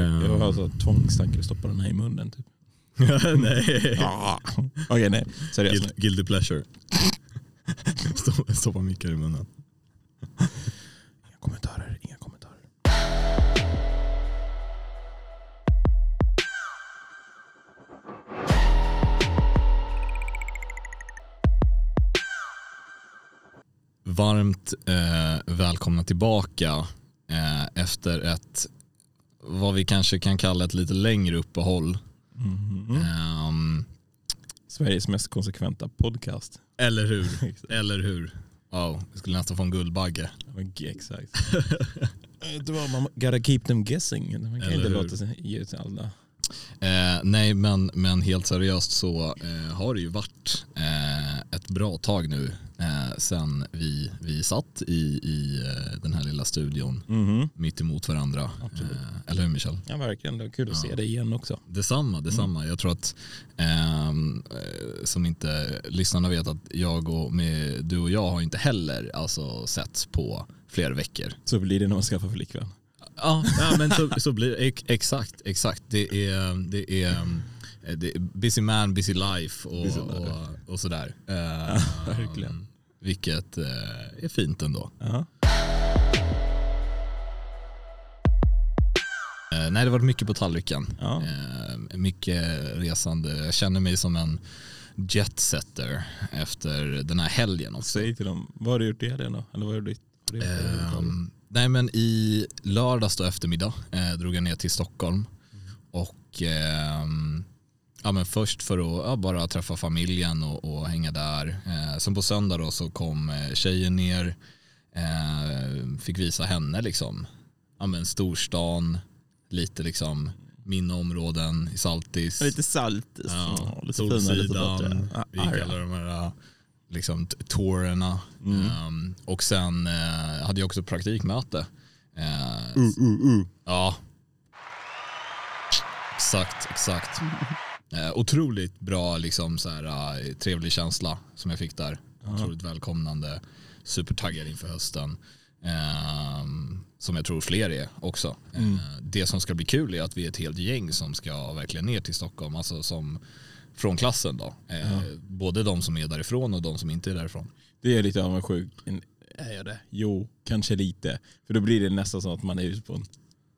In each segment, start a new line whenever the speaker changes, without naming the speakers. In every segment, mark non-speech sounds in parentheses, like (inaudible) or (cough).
Jag har så tvångstankar att stoppa den här i munnen. Typ. (laughs)
nej.
Ah. Okej, nej. Seriöst.
Guil- Guilty pleasure. (laughs) Stoppa- Stoppa mickar i munnen.
Inga kommentarer, inga kommentarer.
Varmt eh, välkomna tillbaka eh, efter ett vad vi kanske kan kalla ett lite längre uppehåll.
Mhm.
Ehm,
Sveriges mest konsekventa podcast.
eller hur? (laughs) eller hur? Wow, vi skulle nästan få en Guldbagge.
Ja, Exakt. (laughs) Det var, man gotta keep them guessing. Man kan
Eller
inte
hur?
låta sig ge ut alla.
Eh, nej, men, men helt seriöst så eh, har det ju varit eh, ett bra tag nu eh, sen vi, vi satt i, i eh, den här lilla studion
Mhm.
mitt emot varandra.
Absolut.
Eh, eller hur Michel?
Ja verkligen, det var kul att
Ja.
se dig igen också.
Detsamma, detsamma. Jag tror att ehm, eh, som inte lyssnarna vet att jag och med, du och jag har inte heller alltså setts på flera veckor.
Så blir det när man skaffar flickvän.
Ja, ja men så, så blir det. Ex- Exakt, exakt. Det är, det är, eh, det är busy man, busy life och,
Busy life.
och, och sådär. (laughs) Eh,
verkligen.
Vilket eh, är fint ändå.
Ja.
Eh, nej, det varit mycket på tallriken.
Ja.
Eh, mycket resande. Jag känner mig som en jetsetter efter den här helgen också.
Säg till dem, vad har du gjort i helgen då? Eller vad har du gjort?
Ehm, nej men i lördags då eftermiddag eh, drog jag ner till Stockholm och ehm, ja, men först för att ja, bara träffa familjen och, och hänga där. Eh, sen på söndag då så kom eh, tjejen ner, eh, fick visa henne liksom, ja, men storstan, lite liksom mina områden i Saltis.
Lite salt.
Ja,
lite lite
Solsidan,
bättre. Ja,
vi
ah, ja.
kallar de här liksom, t- tourerna.
Mm.
Ehm, och sen eh, hade jag också praktikmöte. Eh,
Uh, uh, uh.
Ja. Exakt, exakt. Eh, otroligt bra, liksom, så här, eh, trevlig känsla som jag fick där. Otroligt välkomnande, supertaggad inför hösten. Ehm, som jag tror fler är också.
Mm.
Eh, det som ska bli kul är att vi är ett helt gäng som ska verkligen ner till Stockholm, alltså som från klassen då. Eh, Både de som är därifrån och de som inte är därifrån.
Det är lite avundsjuk. En- Är jag det? Jo, kanske lite. För då blir det nästan som att man är ute på en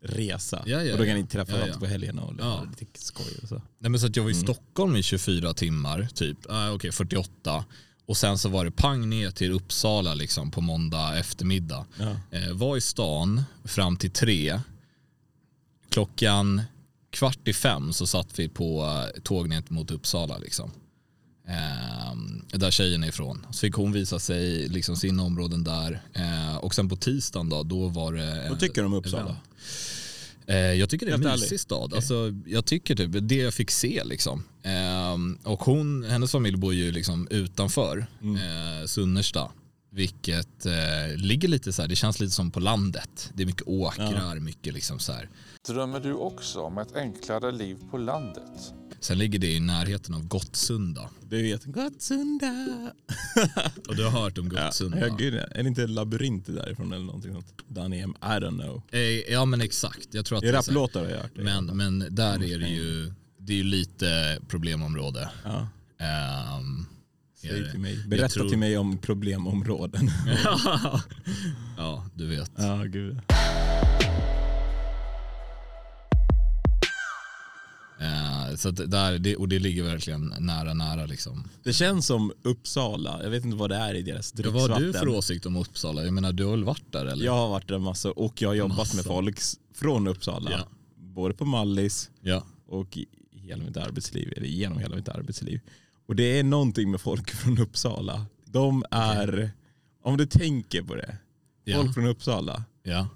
resa.
Ja, ja,
och då kan ni träffa varandra på helgerna och
Ja.
lite skoj och så.
Nej, men så att jag var i
Mm.
Stockholm i 24 timmar, typ. Ah, Okej, 48. Och sen så var det pang ner till Uppsala liksom, på måndag eftermiddag. Eh, var i stan fram till tre. Klockan kvart i fem så satt vi på eh, tåg ner mot Uppsala. Liksom. Eh, där tjejen är ifrån. Så fick hon visa sig liksom, sina områden där. Eh, och sen på tisdagen då, då var det...
Vad tycker du om Uppsala?
event. Eh, jag tycker det är en mysig
ärligt.
stad. Alltså, jag tycker typ det jag fick se liksom. Ehm, och hon, hennes familj bor ju liksom utanför
Mm.
eh, Sunnersta. Vilket eh, ligger lite så här, det känns lite som på landet. Det är mycket åkrar, mycket liksom så här.
Drömmer du också om ett enklare liv på landet?
Sen ligger det i närheten av Gottsunda.
Du vet, Gottsunda. (laughs)
Och du har hört om Gottsunda?
ja, gud, är det inte labyrint därifrån eller någonting sånt? Danny M, I don't know.
Eh, ja men exakt. Jag tror att
Det är
det är
raplåtar har jag hört.
men, men där är det ju, det är ju lite problemområde.
Ja.
Är
Säg
det.
till mig. Berätta
tror-
till mig om problemområden. (laughs)
ja, du vet.
ja, gud.
Eh, så där, det, och det ligger verkligen nära, nära liksom.
Det känns som Uppsala. Jag vet inte vad det är i deras
Vad
dricksvatten.
har du för åsikt om Uppsala? Jag menar, du har väl varit där eller?
Jag har varit där massor och jag har jobbat
Massa.
med folk från Uppsala.
Ja.
Både på Mallis
Ja.
och hela mitt arbetsliv, eller genom hela mitt arbetsliv. Och det är någonting med folk (laughs) från Uppsala. De är, om du tänker på det,
Ja.
folk från Uppsala.
ja.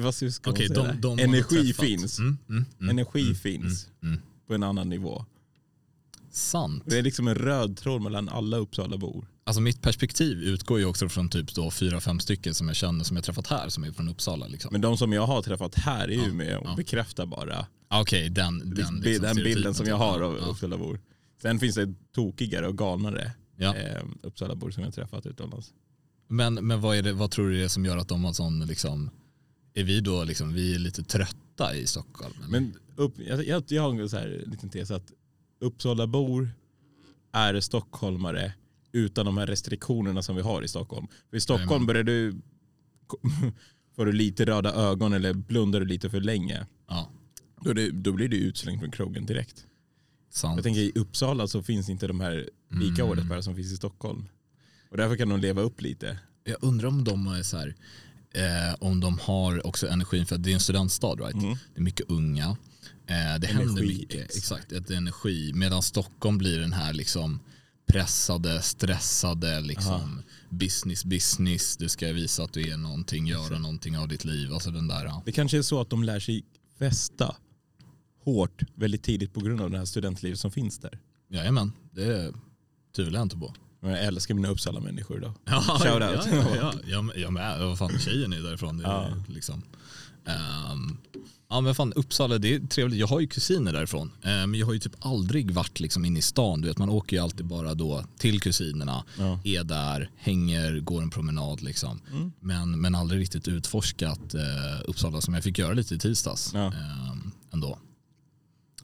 Vad ska säga?
de, de
Energi finns.
Mm, mm, mm,
Energi
mm,
finns
Mm, mm.
på en annan nivå.
Sant.
Det är liksom en röd tråd mellan alla Uppsalabor.
Alltså mitt perspektiv utgår ju också från typ då fyra, fem stycken som jag känner som jag träffat här som är från Uppsala. Liksom.
Men de som jag har träffat här i Umeå
ja.
bekräftar bara
Ah, Okej, den, den, liksom
den bilden som jag har av
Ja, ja.
Uppsalabor. Sen finns det tokigare och galnare
Ja.
eh, Uppsalabor som jag träffat utomlands.
Men, men vad, är det, vad tror du det är som gör att de har sån, liksom, är vi då liksom, vi är lite trötta i Stockholm? eller?
Men upp, jag, jag, jag har en så här liten tes att Uppsalabor är stockholmare utan de här restriktionerna som vi har i Stockholm. För i Stockholm börjar du (laughs) får du lite röda ögon eller blundar du lite för länge
ja,
då, det, då blir du utslängd från krogen direkt.
sant.
Jag tänker i Uppsala så finns inte de här lika
Mm.
som finns i Stockholm. Och därför kan de leva upp lite.
Jag undrar om de är så här, eh, om de har också energin, för att det är en studentstad right?
Mm.
Det är mycket unga. Eh, det händer
Energi,
mycket,
exakt.
exakt, ett energi. Medan Stockholm blir den här liksom pressade, stressade, liksom business, business. Du ska visa att du är någonting, göra någonting av ditt liv. Alltså den där, ja.
Det kanske är så att de lär sig festa hårt väldigt tidigt på grund av det här studentlivet som finns där.
Jajamän, det tvivlar jag inte på.
Men Jag älskar mina Uppsala-människor då.
Ja,
Shout
ja. Ja, ja, (laughs) ja. Jag med. Vad fan, tjejen är därifrån. Det är
Ja.
liksom, ehm, ja men fan Uppsala, det är trevligt. Jag har ju kusiner därifrån. Eh, men jag har ju typ aldrig varit liksom inne i stan. Du vet, man åker ju alltid bara då till kusinerna,
Ja.
är där, hänger, går en promenad liksom.
Mm.
Men, men aldrig riktigt utforskat eh, Uppsala som jag fick göra lite i tisdags.
Ja.
ehm, ändå.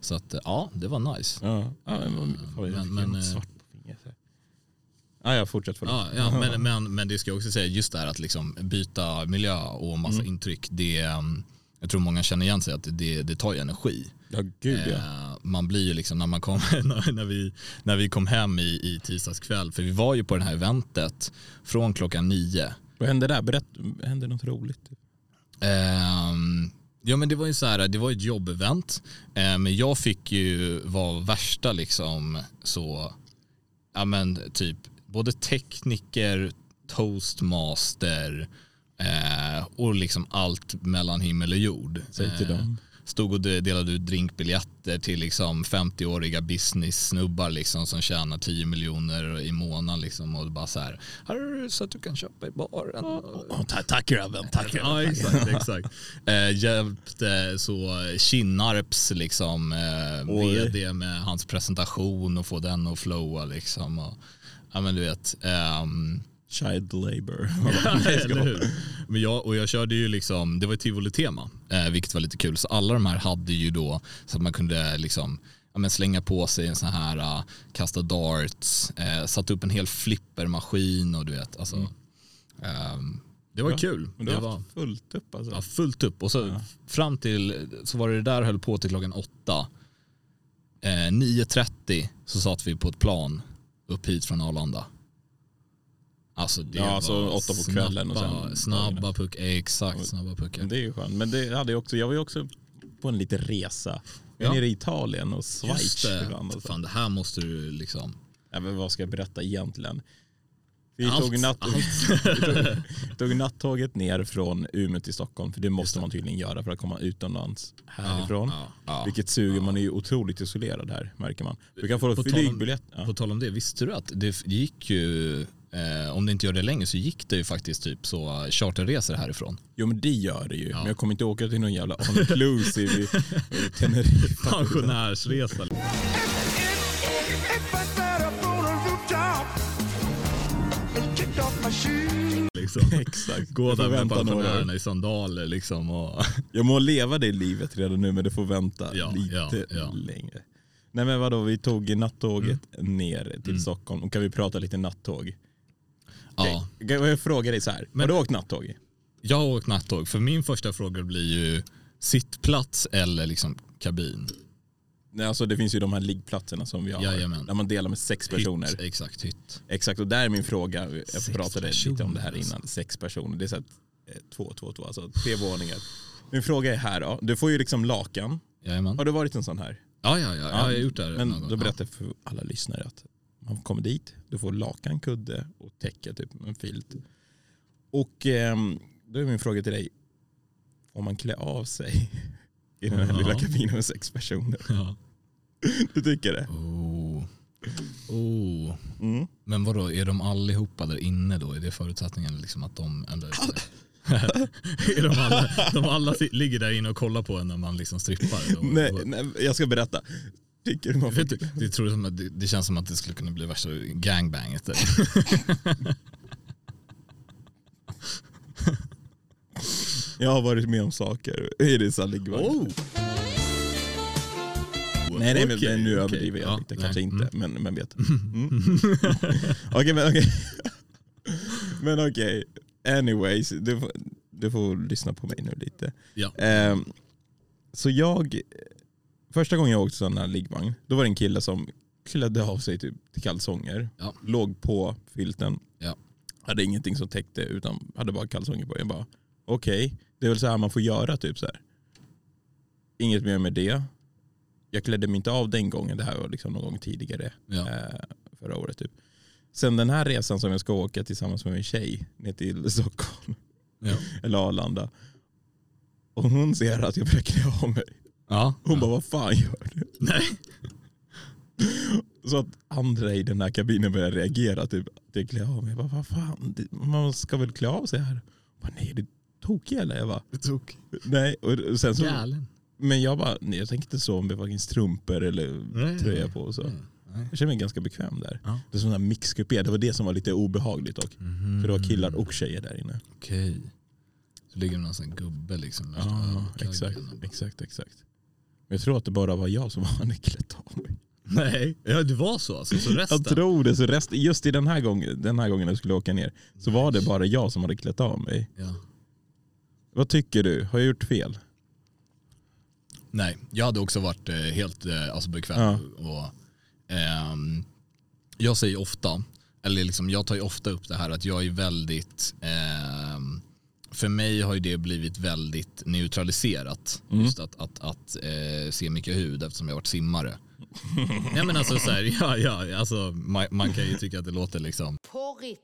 Så att eh, ja, det var nice.
Ja, ja men,
Men- men,
något
eh,
svart på fingret. här. Ja, jag fortsätter.
Ja, ja, men, (laughs) men, men det ska jag också säga, just det här att liksom byta miljö och massa
Mm.
intryck, det, um, jag tror många känner igen sig att det, det tar ju energi.
Ja, gud ja.
Eh, man blir ju liksom när man kom, (laughs) när, när, vi, när vi kom hem i, i tisdags kväll, för vi var ju på det här eventet från klockan nio.
Vad hände där? Berätta, hände något roligt?
Ehm, ja men det var ju så här, det var ett jobbevent, eh, men jag fick ju vara värsta liksom så, ja men typ både tekniker, toastmaster eh, och liksom allt mellan himmel och jord.
Säg till
Eh,
dem.
Stod och de- delade ut drinkbiljetter till liksom 50-åriga business-snubbar liksom som tjänar 10 miljoner i månaden liksom och bara så här, här så att du kan köpa i baren.
tack, tack grabben, tack
Ja exakt, exakt. Eh, hjälpte så Kinnarps liksom eh, vd med hans presentation och få den att flowa liksom. Och, ja men du vet. ehm,
Child labor. (laughs)
hur? Men jag, och jag körde ju liksom, det var ett tivoli-tema, eh, vilket var lite kul. Så alla de här hade ju då så att man kunde liksom ja, men slänga på sig en sån här, uh, kasta darts, eh, satt upp en hel flippermaskin och du vet, alltså. ehm, det var
Bra.
kul.
Men
Det
du
var,
har fullt upp alltså.
Ja, fullt upp. Och så fram till, så var det där höll på till klockan åtta. Eh, 9.30 så satt vi på ett plan upp hit från Arlanda. Alltså det
Ja, alltså åtta på kvällen och
snabba,
sen-
snabba puckar. Exakt, snabba puckar.
Det är ju skönt. Men det hade jag också, jag var ju också på en liten resa. Jag
Ja.
nere i Italien och
Just
Schweiz
det.
Och så.
Fan det här måste du liksom.
Ja, men vad ska jag berätta egentligen? Vi
Allt,
tog, natt,
allt. (laughs)
vi tog, tog nattåget ner från Umeå till Stockholm. För det måste man tydligen göra för att komma utomlands härifrån.
Ja, ja.
Vilket suger, man är ju otroligt isolerad här märker man. Du kan få
På tal om-
flygbiljett. Ja.
På tal om det, visste du att det gick ju, eh, om det inte gör det längre så gick det ju faktiskt typ så charterresor härifrån.
Jo men det gör det ju.
Ja.
Men jag kommer inte åka till någon jävla all inclusive i, i Teneriffa. (laughs)
Pensionärsresa. Liksom. (laughs)
Exakt.
Gå
Jag
där med pensionärerna i sandaler liksom. Och, (laughs)
Jag må leva det livet redan nu men det får vänta
Ja,
lite
ja, ja.
längre. Nej men vadå, vi tog nattåget
Mm.
ner till Stockholm. Och kan vi prata lite nattåg?
ja.
Okej, Jag frågar dig så här.
Men-
har du åkt nattåg?
Jag har åkt nattåg, för min första fråga blir ju sittplats eller liksom kabin.
Nej, alltså det finns ju de här liggplatserna som vi har.
Jajamän.
Där man delar med sex personer.
Hytt, exakt, hytt.
Exakt, och där är min fråga. Jag
Sex
pratade lite om det här
personer,
innan. Sex personer. Det är så att, eh, två, två, två. Alltså tre våningar. Min fråga är här då. Du får ju liksom lakan.
Jajamän.
Har du varit en sån här?
Ja, ja, ja, ja, jag har gjort det här
Men
någon gång.
då berättar jag för alla lyssnare att man kommer dit, du får lakan, kudde och täcke, typ en filt. Och ehm, då är min fråga till dig, får man klä av sig i den här
Ja.
lilla kabinen med sex personer?
Ja. (laughs)
Du tycker det?
Oh. Oh.
Mm.
Men vadå, är de allihopa där inne då? Är det förutsättningen liksom att de... Eller, (laughs) (laughs) är de alla, de alla ligger där inne och kollar på en när man liksom strippar?
Nej, nej, jag ska berätta. Tycker du man får
Vet du, det, tror som att det, det känns som att det skulle kunna bli värsta gangbanget. där.
Jag har varit med om saker i dessa liggvagn.
Oh.
Nej, nej men,
Okej,
men nu
okej.
överdriver jag
Ja,
lite.
nej.
Kanske
Mm.
inte, men, men vet. (laughs) Mm. (laughs) okej, men okej. (laughs) men okej. Anyways, du får, du får lyssna på mig nu lite.
Ja.
Ehm, så jag, första gången jag åkte sån här liggvagn, då var det en kille som klädde av sig typ till kalsonger,
Ja.
låg på filten,
Ja.
hade ingenting som täckte utan hade bara kalsonger på. Jag bara, okej, det är väl så här man får göra typ så här. Inget mer med det. Jag klädde mig inte av den gången, det här var liksom någon gång tidigare,
Ja.
eh, förra året typ. Sen den här resan som jag ska åka tillsammans med min tjej ner till Stockholm,
Ja. (laughs)
eller Arlanda. Och hon ser att jag börjar klä av mig.
Ja.
Hon bara, vad fan gör du?
Nej.
Så att andra i den här kabinen börjar reagera, typ att jag klär av mig. Jag bara, vad fan, man ska väl klä av sig här? Jag bara, nej, det tokig eller? Jag bara,
Det tog.
nej. Och sen så,
Galen.
Men jag bara, nej jag tänker inte så med varken strumpor eller
Nej.
tröja på och så.
Nej.
Jag känner mig ganska bekväm där.
Ja.
Det är sån här mixkupé, det var det som var lite obehagligt dock.
Mhm.
För det var killar och tjejer där inne.
Okej. Så ligger någon sån gubbe liksom.
Ja, exakt, exakt, exakt. Men jag tror att det bara var jag som hade (laughs) klätt av mig.
Nej, ja, det var så alltså. Så resten?
Jag tror det. Så rest, just i den här, gången, den här gången jag skulle åka ner så var det bara jag som hade klätt av mig.
Ja.
Vad tycker du? Har jag gjort fel?
Nej, jag hade också varit eh, helt eh, alltså, bekväm.
Ja.
Och, ehm, jag säger ofta, eller liksom, jag tar ju ofta upp det här att jag är väldigt, ehm, för mig har ju det blivit väldigt neutraliserat.
Mm.
Just att, att, att eh, se mycket hud eftersom jag har varit simmare. Nej men alltså så här, (laughs) ja, ja, alltså, man, man kan ju tycka att det låter liksom,
Porrigt.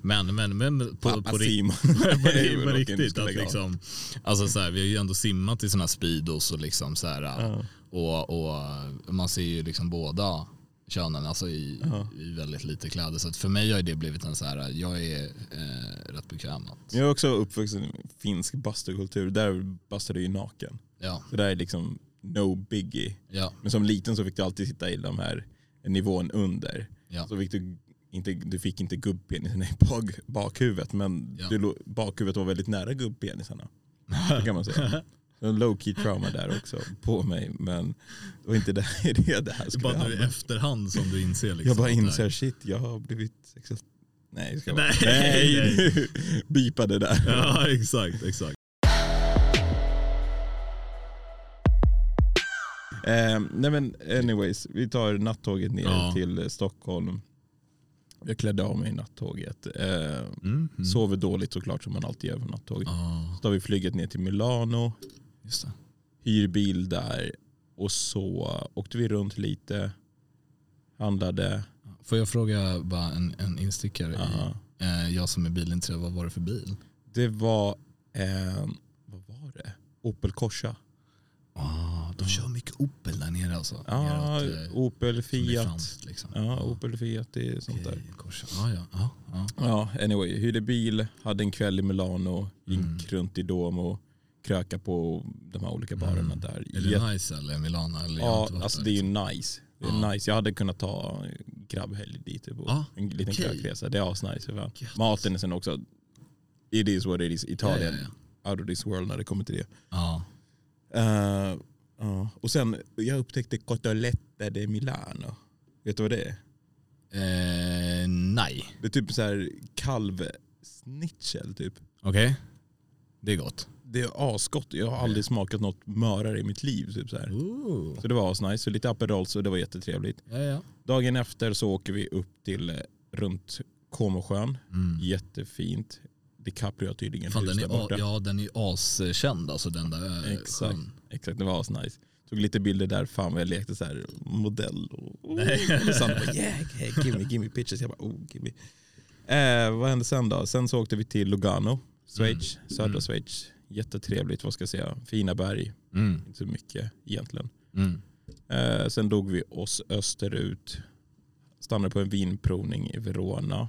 men, men, men på,
Pappa (laughs)
på, (laughs)
Simon.
på, på riktigt. Att liksom, alltså så här, vi har ju ändå simmat i sådana här speedos och liksom så här,
Ja.
och, och man ser ju liksom båda könen alltså i,
Ja.
i väldigt lite kläder. Så att för mig har ju det blivit en så här, jag är eh, rätt bekväm att,
Jag är också uppvuxen i finsk bastukultur. Där bastade jag ju naken.
ja,
Så där är liksom no biggie.
ja,
Men som liten så fick du alltid sitta i de här nivån under.
ja.
Så fick du, inte, du fick inte gubbpenisen i bak, bakhuvudet men
Ja.
du, bakhuvudet var väldigt nära gubbpenisarna. (laughs) Det kan man säga. En low key trauma där också på mig men det var inte det, det, (laughs) det här skulle
bara nu i efterhand som du inser liksom
Jag bara
här-
inser shit jag har blivit sexuellt... Nej, ska jag
Nej, (laughs)
nej,
nej.
Bipa det där.
Ja exakt, exakt.
Eh, nej men anyways, vi tar nattåget ner
Ja.
till eh, Stockholm. Jag klädde av mig i nattåget. Eh,
Mm. Mm.
Sover dåligt såklart som man alltid gör på nattåget.
Ja,
Så tar vi flyget ner till Milano,
just det.
hyr bil där och så åkte vi runt lite, handlade.
Får jag fråga bara en, en instickare? I, eh, jag som är bilintresserad, vad var det för bil?
Det var, eh, vad var det? Opel Corsa.
Ah, de kör mycket Opel där nere alltså.
Ja,
Neråt, eh,
Opel, Fiat.
franskt, liksom.
Ja, Opel, Fiat, det är sånt där.
Ah, ja, ja, ja.
Ja, anyway, hyrde bil, hade en kväll i Milano, gick
Mm.
runt i Duomo, kröka på de här olika barerna
Mm.
där.
Är det nice eller Milano? Eller
ja, alltså
där,
det är ju nice. Det är
Ja.
nice. Jag hade kunnat ta grabbhelg dit typ, och
Ja,
en liten
okej.
krökresa. Det är asnice.
Gött.
Maten är sen också, it is what it is. Italien,
Ja, ja,
out of this world när det kommer till det.
Ja.
Eh, ja. Och sen, jag upptäckte Cotolette de Milano. Vet du vad det är?
Eh, nej.
Det är typ så här kalvsnitchel typ.
Okej. Det är gott.
Det är asgott. Jag har aldrig smakat något mörare i mitt liv. Typ så, här.
Ooh.
så det var asnice. Lite Aperol så det var jättetrevligt.
Ja, ja.
Dagen efter så åker vi upp till eh, runt Comosjön.
Mm.
Jättefint. DiCaprio har tydligen
Fan,
hus
den
där
är,
borta.
a- ja, den är askänd alltså den där eh,
Exakt.
sjön.
Exakt, det var asnice. Tog lite bilder där, fan vad jag lekte så här modell. Och.
Nej.
och Sandra bara yeah, hey, give me, give me pictures. Jag bara oh, give me. Eh, vad hände sen då? Sen så åkte vi till Lugano, Schweiz, södra
Mm.
Schweiz. Jättetrevligt, vad ska jag säga. Fina berg,
Mm.
inte så mycket egentligen.
Mm.
Eh, sen dog vi oss österut. Stannade på en vinprovning i Verona.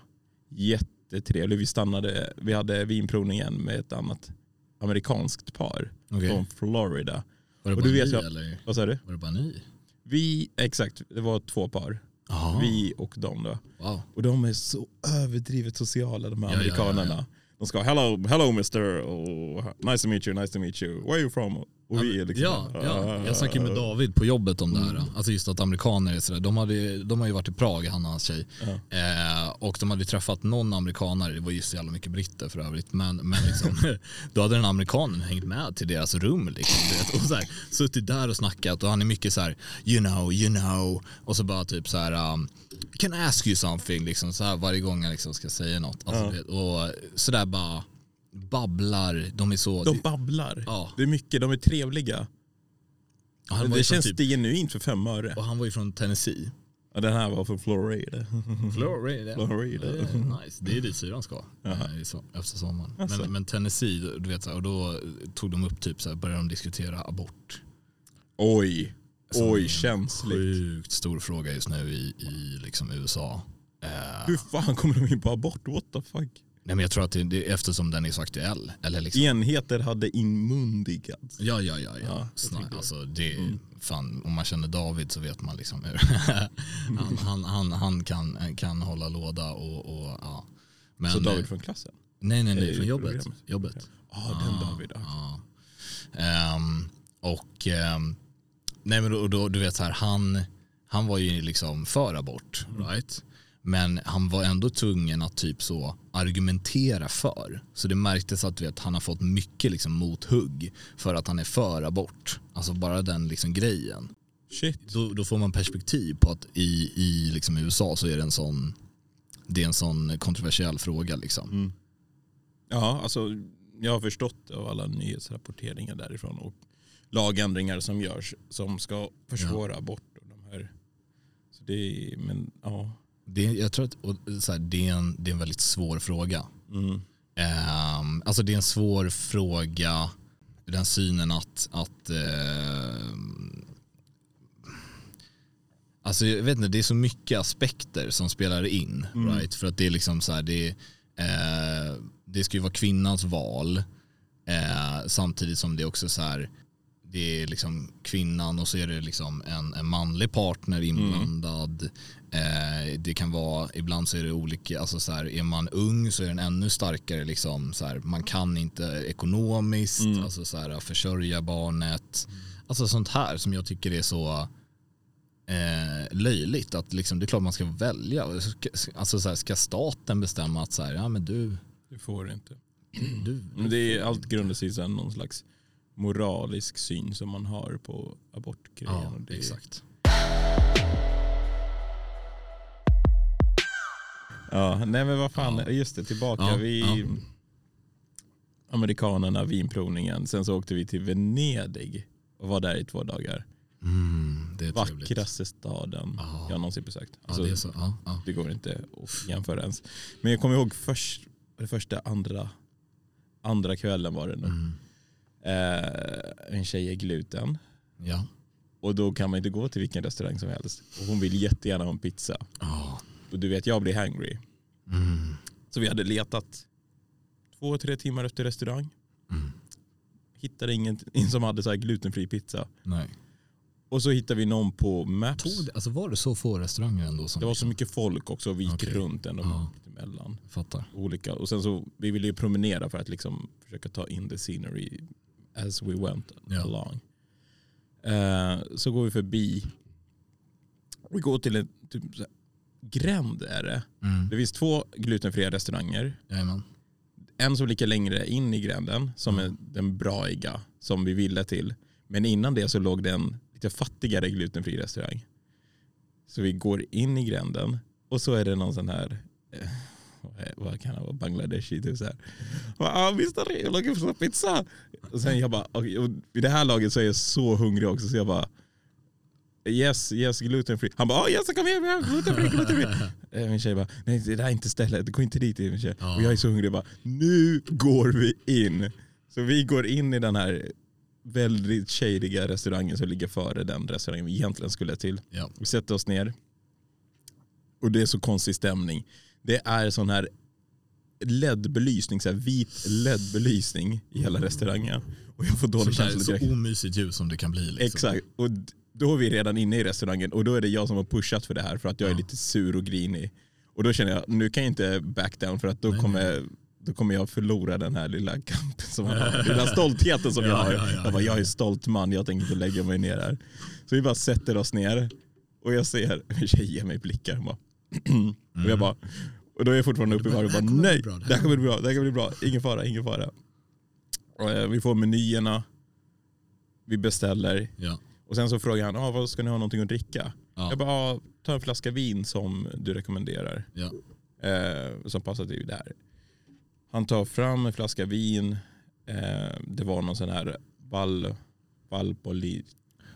Jättetrevligt. Vi, stannade, vi hade vinprovningen med ett annat amerikanskt par
Okej.
från Florida.
Var det
Och
bara
du vet
ni
jag-
eller?
Vad sa du?
Var det bara ni?
Vi, exakt, det var två par.
Aha.
Vi och de då.
Wow.
Och de är så överdrivet sociala de här
Ja, ja, ja,
amerikanerna.
ja.
De ska hello, hello mister, oh, nice to meet you, nice to meet you, where are you from? Och vi är liksom,
Ja, ja, jag snackade med David på jobbet om det här. Alltså just att amerikaner är sådär. De, hade, de har ju varit i Prag, han och hans tjej. Eh, och de hade träffat någon amerikanare, det var ju så jävla mycket britter för övrigt. Men, men liksom, (laughs) då hade den amerikanen hängt med till deras rum. Liksom, vet, och så här, suttit där och snackat och han är mycket så här, you know, you know. Och så bara typ så här, um, can ask you something? Liksom, så här, varje gång jag liksom ska säga något. Alltså, vet, och sådär bara babblar. De är så...
De babblar.
Ja.
Det är mycket, de är trevliga.
ju
det känns
typ,
genuint för fem öre.
och han var ju från Tennessee.
Ja, den här var från Florida. (laughs)
Florida.
Florida.
Det är nice. Det är dit syrran ska so- efter sommaren.
Alltså.
Men, men Tennessee, du vet, och då tog de upp typ så här, började de diskutera abort.
Oj, oj
en
känsligt.
Sjukt stor fråga just nu i, i liksom USA. Eh,
Hur fan kommer de in på abort? What the fuck?
nej men jag tror att det, det är eftersom den är så aktuell. Eller liksom,
Enheter hade inmundigats.
Ja, ja, ja.
Ja,
ja. Snar,
det.
alltså, det, fan, om man känner David så vet man liksom hur (laughs) han, han, han, han kan, kan hålla låda och, och ja. Men,
Så David från klassen?
Nej, nej, nej, från jobbet.
programmet.
jobbet.
Ja, den David. ja.
Ja. Ehm, och ehm, nej men då, då, du vet så här, han, han var ju liksom för abort, right? Men han var ändå tvungen att typ så argumentera för. Så det märktes att vet, han har fått mycket liksom mothugg för att han är för abort. Alltså bara den liksom grejen.
Shit.
Då, då får man perspektiv på att i, i liksom USA så är det en sån det är en sån kontroversiell fråga liksom.
Ja, alltså jag har förstått av alla nyhetsrapporteringar därifrån och lagändringar som görs som ska försvåra abort. Och de här. Så det är, men ja.
Det, jag tror att och, så här, det, är en, det är en väldigt svår fråga.
Mm.
Ehm, alltså det är en svår fråga den synen att, att ehm, Alltså jag vet inte, det är så mycket aspekter som spelar in. Right? För att det är liksom så här, det, eh, det ska ju vara kvinnans val. Eh, samtidigt som det också så här, det är liksom kvinnan och så är det liksom en, en manlig partner inblandad. Eh, det kan vara, ibland så är det olika, alltså så här, är man ung så är den ännu starkare liksom så här, man kan inte ekonomiskt, alltså så här, försörja barnet. Alltså sånt här som jag tycker är så eh, löjligt att liksom, det är klart man ska välja. Alltså så här, ska staten bestämma att så här, ja men du,
Det får inte.
du
Men det är, allt grundar sig i någon slags moralisk syn som man har på abortgrejen.
ja
det,
exakt.
Ja, nej men vad fan,
Ja.
just det, tillbaka.
Ja,
vi,
ja.
Amerikanerna, vinprovningen. Sen så åkte vi till Venedig och var där i två dagar.
Mm, det är trevligt.
Vackraste staden
Ja.
jag någonsin besökt. Alltså,
det så.
Det går inte att jämföra ens. Men jag kommer ihåg först, det första, andra, andra kvällen var det nog.
Mm.
Eh, en tjej är gluten.
ja.
Och då kan man inte gå till vilken restaurang som helst. Och hon vill jättegärna ha en pizza.
Ja.
Och du vet, jag blir hangry.
Mm.
Så vi hade letat två, tre timmar efter restaurang.
Mm.
Hittade ingen som hade så här glutenfri pizza.
Nej.
Och så hittade vi någon på Maps.
Tog alltså var det så få restauranger ändå? Som
Det var så
liksom-
mycket folk också. och Vi gick
Okej.
runt ändå
Ja.
emellan.
Fattar.
Olika. Och sen så, vi ville ju promenera för att liksom försöka ta in the scenery as we went
Ja.
along. Eh, så går vi förbi. Vi går till en typ, gränd är det.
Mm.
Det finns två glutenfria restauranger.
Jajamän.
En som ligger längre in i gränden som
Mm.
är den braiga som vi ville till. Men innan det så låg det en lite fattigare glutenfri restaurang. Så vi går in i gränden och så är det någon sån här eh, (laughs) vad kan det vara, Bangladeshi typ så här. Ah, Mr. Rio, looking for pizza. Och sen jag bara, och vid det här laget så är jag så hungrig också så jag bara Yes, yes, gluten free. Han bara, oh, yes, kom igen, vi har gluten free, gluten free. (laughs) Eh, Min tjej bara, nej det där är inte stället, gå inte dit. Min tjej. Och jag är så hungrig, jag bara, nu går vi in. Så vi går in i den här väldigt shadiga restaurangen som ligger före den restaurangen vi egentligen skulle till.
Ja.
Vi sätter oss ner och det är så konstig stämning. Det är sån här LED-belysning, så här vit LED-belysning i hela restaurangen. Och jag får dålig känsla
så
direkt.
omysigt ljus som det kan bli. Liksom.
Exakt. Och då är vi redan inne i restaurangen och då är det jag som har pushat för det här för att jag är lite sur och grinig. Och då känner jag, nu kan jag inte back down för att då
Nej,
kommer då kommer jag förlora den här lilla kampen som jag (laughs) har. Den här stoltheten som jag
Ja,
har.
ja, ja,
jag, bara, jag är stolt man, jag tänker inte lägga mig ner här. Så vi bara sätter oss ner och jag ser (laughs) en tjej ge mig blickar. Och, bara, (clears throat) och jag bara, och då är jag fortfarande uppe i varv och bara nej,
bra, det här
kommer bli bra, det här kommer bli bra, ingen fara, ingen fara. Och, eh, vi får menyerna, vi beställer
Ja.
och sen så frågar han, ah, vad ska ni ha någonting att dricka?
Ja.
Jag bara, ah, ta en flaska vin som du rekommenderar
Ja.
eh, som passar till det här. Han tar fram en flaska vin. Eh, det var någon sån här Val, Valpoli,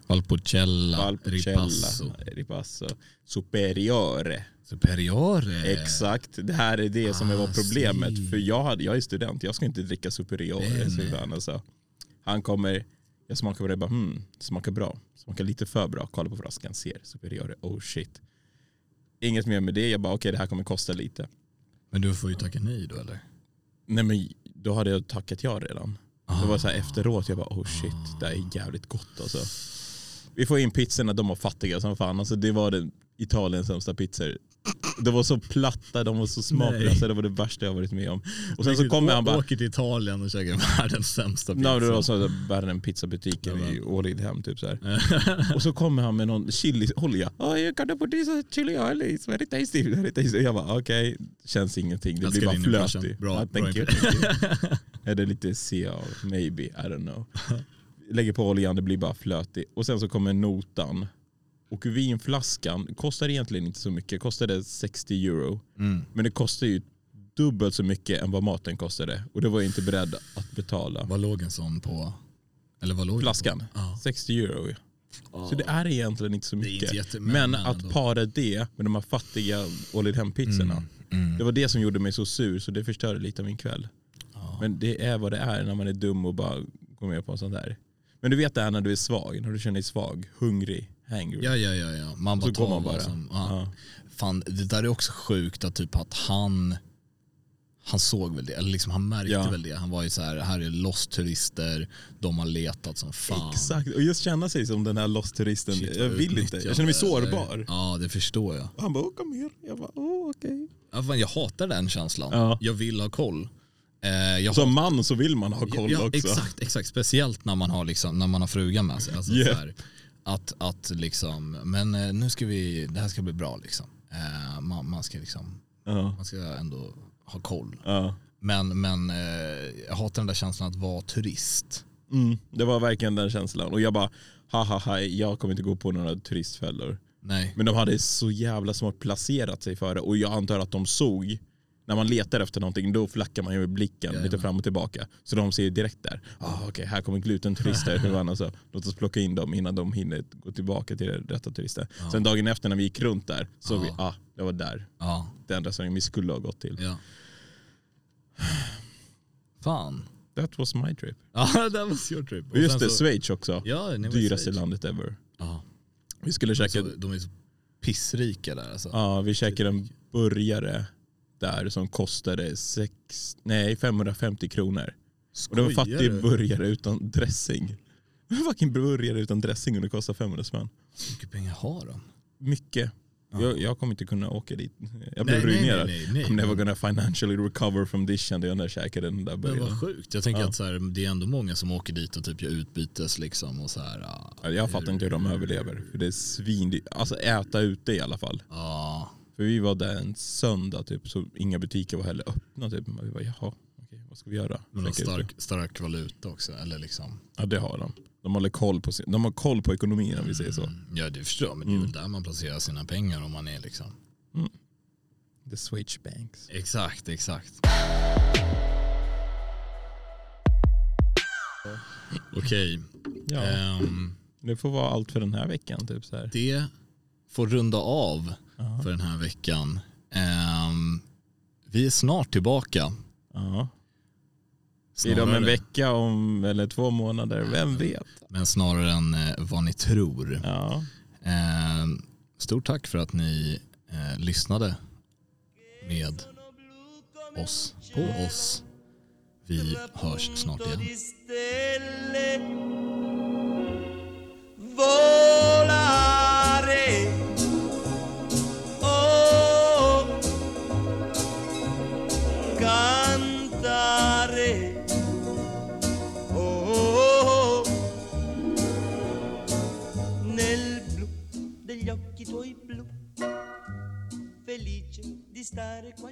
Valpolicella,
Valpolicella,
Ripasso,
Ripasso Superiore.
Superiore.
Exakt, det här är det som
Ah,
var problemet.
si.
För jag, hade, jag är student, jag ska inte dricka Superiore. Så alltså. Han kommer, jag smakar på det och bara hmm, smakar bra. Smakar lite för bra. Kollar på flaskan, ser Superiore, oh shit. Inget mer med det, jag bara okej det här kommer kosta lite.
Men du får ju tacka nej då eller?
Nej men då hade jag tackat ja redan. Det var så här efteråt, jag bara oh shit, det här är jävligt gott alltså. Vi får in pizzorna, de var fattiga som fan. Alltså, det var den Italiens sämsta pizzor. De var så platta, de var så smaklösa, det var det värsta jag varit med om. Och sen så kommer han bara,
Åker till Italien och käkar världens sämsta pizza.
no, det var så världen pizzabutiken
Ja,
i Ålidhem typ så. (laughs) Och så kommer han med någon chiliolja. Oh, you gotta put this chili oil, it's very tasty. Very tasty. Jag bara okej, känns ingenting. Det
Jag
blir bara flötigt.
Bra, bra
you. (laughs) Är det lite CA? Maybe, I don't know. (laughs) Lägger på oljan, det blir bara flötigt. Och sen så kommer notan. Och vinflaskan kostar egentligen inte så mycket. Kostade 60 euro.
Mm.
Men det kostar ju dubbelt så mycket än vad maten kostade. Och det var jag inte beredd att betala.
Vad låg en sån på? Eller vad låg
Flaskan?
Ja.
60 euro. Så det är egentligen inte så mycket.
inte
men, att
ändå.
para det med de här fattiga Ålidhem-pizzorna.
Mm.
Det var det som gjorde mig så sur så det förstörde lite av min kväll.
Ja.
Men det är vad det är när man är dum och bara går med på en sån där. Men du vet det här när du är svag, när du känner dig svag, hungrig, hangry.
Ja, ja, ja, ja. Man bara
så
tar
man bara.
Som, ja.
Ja.
Fan, det där är också sjukt att typ att han han såg väl det, eller liksom han märkte
Ja.
väl det. Han var ju så här, här är lost turister, de har letat som fan.
Exakt, och just känna sig som den här lost-turisten.
Shit,
Jag vill inte, jag känner mig sårbar.
Ja, det förstår jag.
Han bara, "Åh, kom här. Jag bara, åh okej.
Ja, fan, jag hatar den känslan.
Ja.
Jag vill ha koll. Eh, jag
Som man så vill man ha koll
ja,
också.
Exakt, exakt. Speciellt när man har, liksom, när man har frugan med sig. Alltså,
Yeah.
här, att, att liksom, men eh, nu ska vi, det här ska bli bra liksom. Eh, man, man ska liksom,
Ja,
man ska ändå ha koll.
ja.
Men, men jag hatar den där känslan att vara turist.
Mm, det var verkligen den känslan. Och jag bara, ha ha ha, jag kommer inte gå på några turistfällor.
Nej.
Men de hade så jävla smart placerat sig för det. Och jag antar att de såg, när man letar efter någonting, då flackar man ju med blicken lite
Jajamän.
fram och tillbaka. Så de ser ju direkt där, ah, okej här kommer glutenturister, (laughs) hur annars så. Låt oss plocka in dem innan de hinner gå tillbaka till rätta turister. Sen dagen efter när vi gick runt där, såg vi, ah, det var där.
Ja,
Den restaurangen vi skulle ha gått till.
ja. Fan.
That was my trip.
Ja, (laughs) det was your trip.
Och just det,
så-
Schweiz också.
Ja,
Dyraste landet ever.
Ja.
Vi skulle käka,
Så, de är så pissrika där alltså.
ja, vi käkade en burgare där som kostade sex, nej, 550 kronor. Och det var
Skojar
fattig burgare utan dressing. En fucking burgare utan dressing och det kostar 500 spänn.
Hur mycket pengar har de?
Mycket.
Ja.
Jag, jag kommer inte kunna åka dit. Jag blev
Nej,
ruinerad.
nej, nej, nej.
I'm never gonna financially recover from this kände jag när jag käkade den där
Men
burgaren.
vad sjukt. Jag tänker
Ja.
att så här, det är ändå många som åker dit och typ gör utbytes liksom och så här. Ja,
Jag fattar inte hur de överlever. För det är svin... Alltså äta ute i alla fall.
Ja,
För vi var där en söndag typ, så inga butiker var heller öppna. Typ. Vi bara, jaha, okej, vad ska vi göra?
men de har stark, stark valuta också. Eller liksom.
Ja det har de. De håller koll på, de har koll på ekonomin om vi säger så.
Mm, Ja det förstår jag, men det är
Mm.
väl där man placerar sina pengar om man är liksom.
The Switch Banks.
Exakt, exakt. Okej,
Ja,
ehm,
det får vara allt för den här veckan. Typ så här.
det får runda av
Ja.
för den här veckan. Ehm, vi är snart tillbaka.
Ja. Blir det om en
Snarare-
vecka om, eller två månader? Vem vet?
Men snarare än eh, vad ni tror.
Ja.
Eh, stort tack för att ni eh, lyssnade med oss, på oss. Vi hörs snart igen.
Stare qua